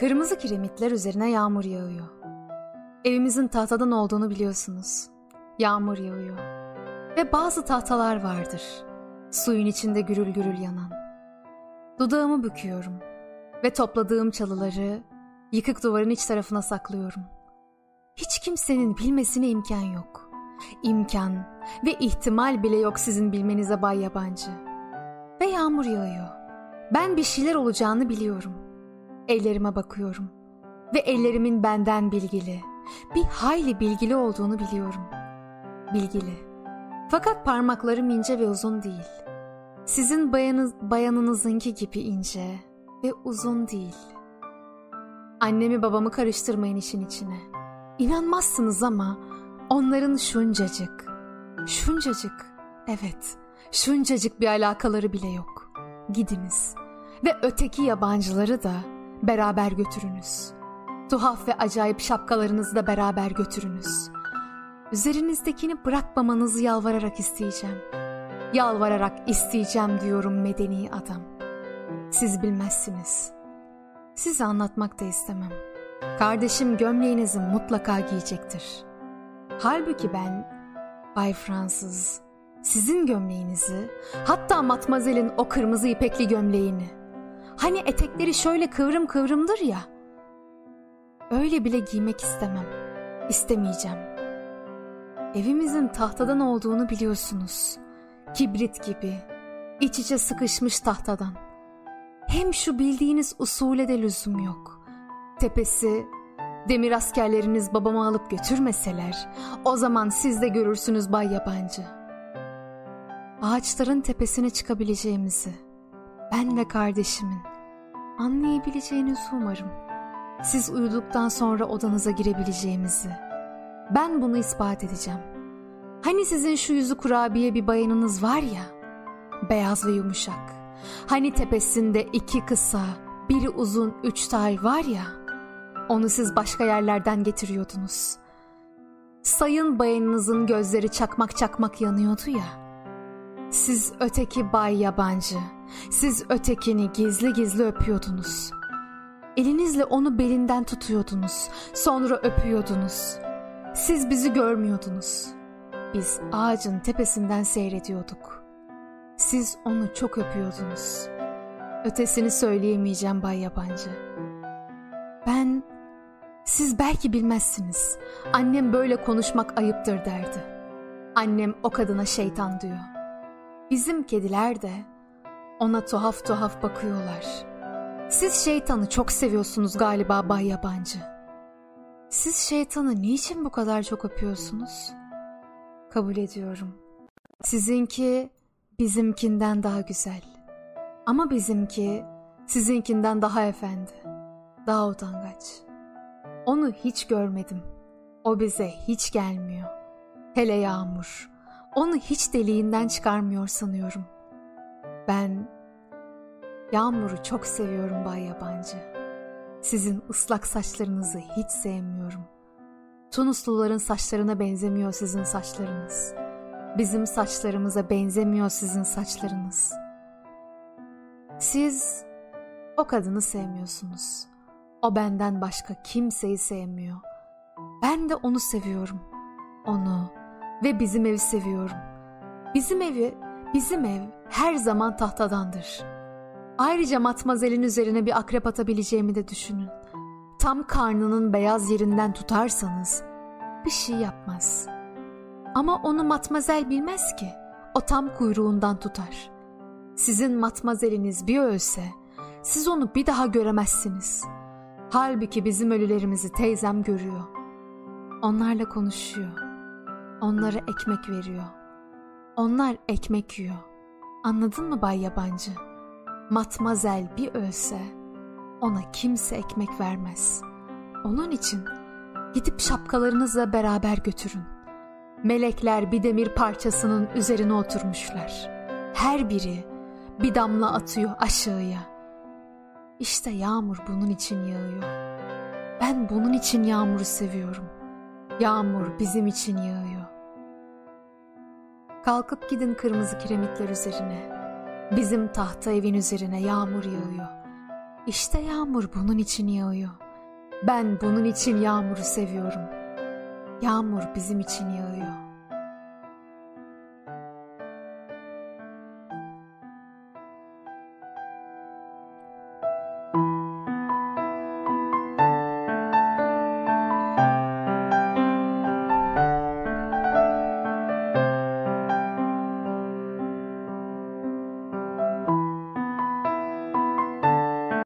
Kırmızı kiremitler üzerine yağmur yağıyor. Evimizin tahtadan olduğunu biliyorsunuz. Yağmur yağıyor. Ve bazı tahtalar vardır. Suyun içinde gürül gürül yanan. Dudağımı büküyorum. Ve topladığım çalıları yıkık duvarın iç tarafına saklıyorum. Hiç kimsenin bilmesine imkan yok. İmkan ve ihtimal bile yok sizin bilmenize bay yabancı. Ve yağmur yağıyor. Ben bir şeyler olacağını biliyorum.'' Ellerime bakıyorum ve ellerimin benden bilgili, bir hayli bilgili olduğunu biliyorum. Bilgili. Fakat parmaklarım ince ve uzun değil. Sizin bayanız, bayanınızınki gibi ince ve uzun değil. Annemi babamı karıştırmayın işin içine. İnanmazsınız ama onların şuncacık, şuncacık, evet, şuncacık bir alakaları bile yok. Gidiniz ve öteki yabancıları da beraber götürünüz. Tuhaf ve acayip şapkalarınızı da beraber götürünüz. Üzerinizdekini bırakmamanızı yalvararak isteyeceğim. Yalvararak isteyeceğim diyorum medeni adam. Siz bilmezsiniz. Size anlatmak da istemem. Kardeşim gömleğinizi mutlaka giyecektir. Halbuki ben Bay Fransız sizin gömleğinizi hatta Matmazel'in o kırmızı ipekli gömleğini Hani etekleri şöyle kıvrım kıvrımdır ya. Öyle bile giymek istemem. İstemeyeceğim. Evimizin tahtadan olduğunu biliyorsunuz. Kibrit gibi, iç içe sıkışmış tahtadan. Hem şu bildiğiniz usule de lüzum yok. Tepesi, demir askerleriniz babamı alıp götürmeseler, o zaman siz de görürsünüz bay yabancı. Ağaçların tepesine çıkabileceğimizi, ben ve kardeşimin anlayabileceğinizi umarım. Siz uyuduktan sonra odanıza girebileceğimizi. Ben bunu ispat edeceğim. Hani sizin şu yüzü kurabiye bir bayanınız var ya, beyaz ve yumuşak. Hani tepesinde iki kısa, biri uzun üç tay var ya, onu siz başka yerlerden getiriyordunuz. Sayın bayanınızın gözleri çakmak çakmak yanıyordu ya, siz öteki bay yabancı, siz ötekini gizli gizli öpüyordunuz. Elinizle onu belinden tutuyordunuz, sonra öpüyordunuz. Siz bizi görmüyordunuz. Biz ağacın tepesinden seyrediyorduk. Siz onu çok öpüyordunuz. Ötesini söyleyemeyeceğim bay yabancı. Ben, siz belki bilmezsiniz. Annem böyle konuşmak ayıptır derdi. Annem o kadına şeytan diyor. Bizim kediler de ona tuhaf tuhaf bakıyorlar. Siz şeytanı çok seviyorsunuz galiba Bay Yabancı. Siz şeytanı niçin bu kadar çok öpüyorsunuz? Kabul ediyorum. Sizinki bizimkinden daha güzel. Ama bizimki sizinkinden daha efendi. Daha utangaç. Onu hiç görmedim. O bize hiç gelmiyor. Hele Yağmur. Onu hiç deliğinden çıkarmıyor sanıyorum. Ben Yağmur'u çok seviyorum Bay Yabancı. Sizin ıslak saçlarınızı hiç sevmiyorum. Tunusluların saçlarına benzemiyor sizin saçlarınız. Bizim saçlarımıza benzemiyor sizin saçlarınız. Siz o kadını sevmiyorsunuz. O benden başka kimseyi sevmiyor. Ben de onu seviyorum. Onu, ve bizim evi seviyorum. Bizim evi, bizim ev her zaman tahtadandır. Ayrıca matmazelin üzerine bir akrep atabileceğimi de düşünün. Tam karnının beyaz yerinden tutarsanız bir şey yapmaz. Ama onu matmazel bilmez ki. O tam kuyruğundan tutar. Sizin matmazeliniz bir ölse siz onu bir daha göremezsiniz. Halbuki bizim ölülerimizi teyzem görüyor. Onlarla konuşuyor. Onlara ekmek veriyor. Onlar ekmek yiyor. Anladın mı Bay Yabancı? Matmazel bir ölse ona kimse ekmek vermez. Onun için gidip şapkalarınızla beraber götürün. Melekler bir demir parçasının üzerine oturmuşlar. Her biri bir damla atıyor aşağıya. İşte yağmur bunun için yağıyor. Ben bunun için yağmuru seviyorum. Yağmur bizim için yağıyor. Kalkıp gidin kırmızı kiremitler üzerine. Bizim tahta evin üzerine yağmur yağıyor. İşte yağmur bunun için yağıyor. Ben bunun için yağmuru seviyorum. Yağmur bizim için yağıyor.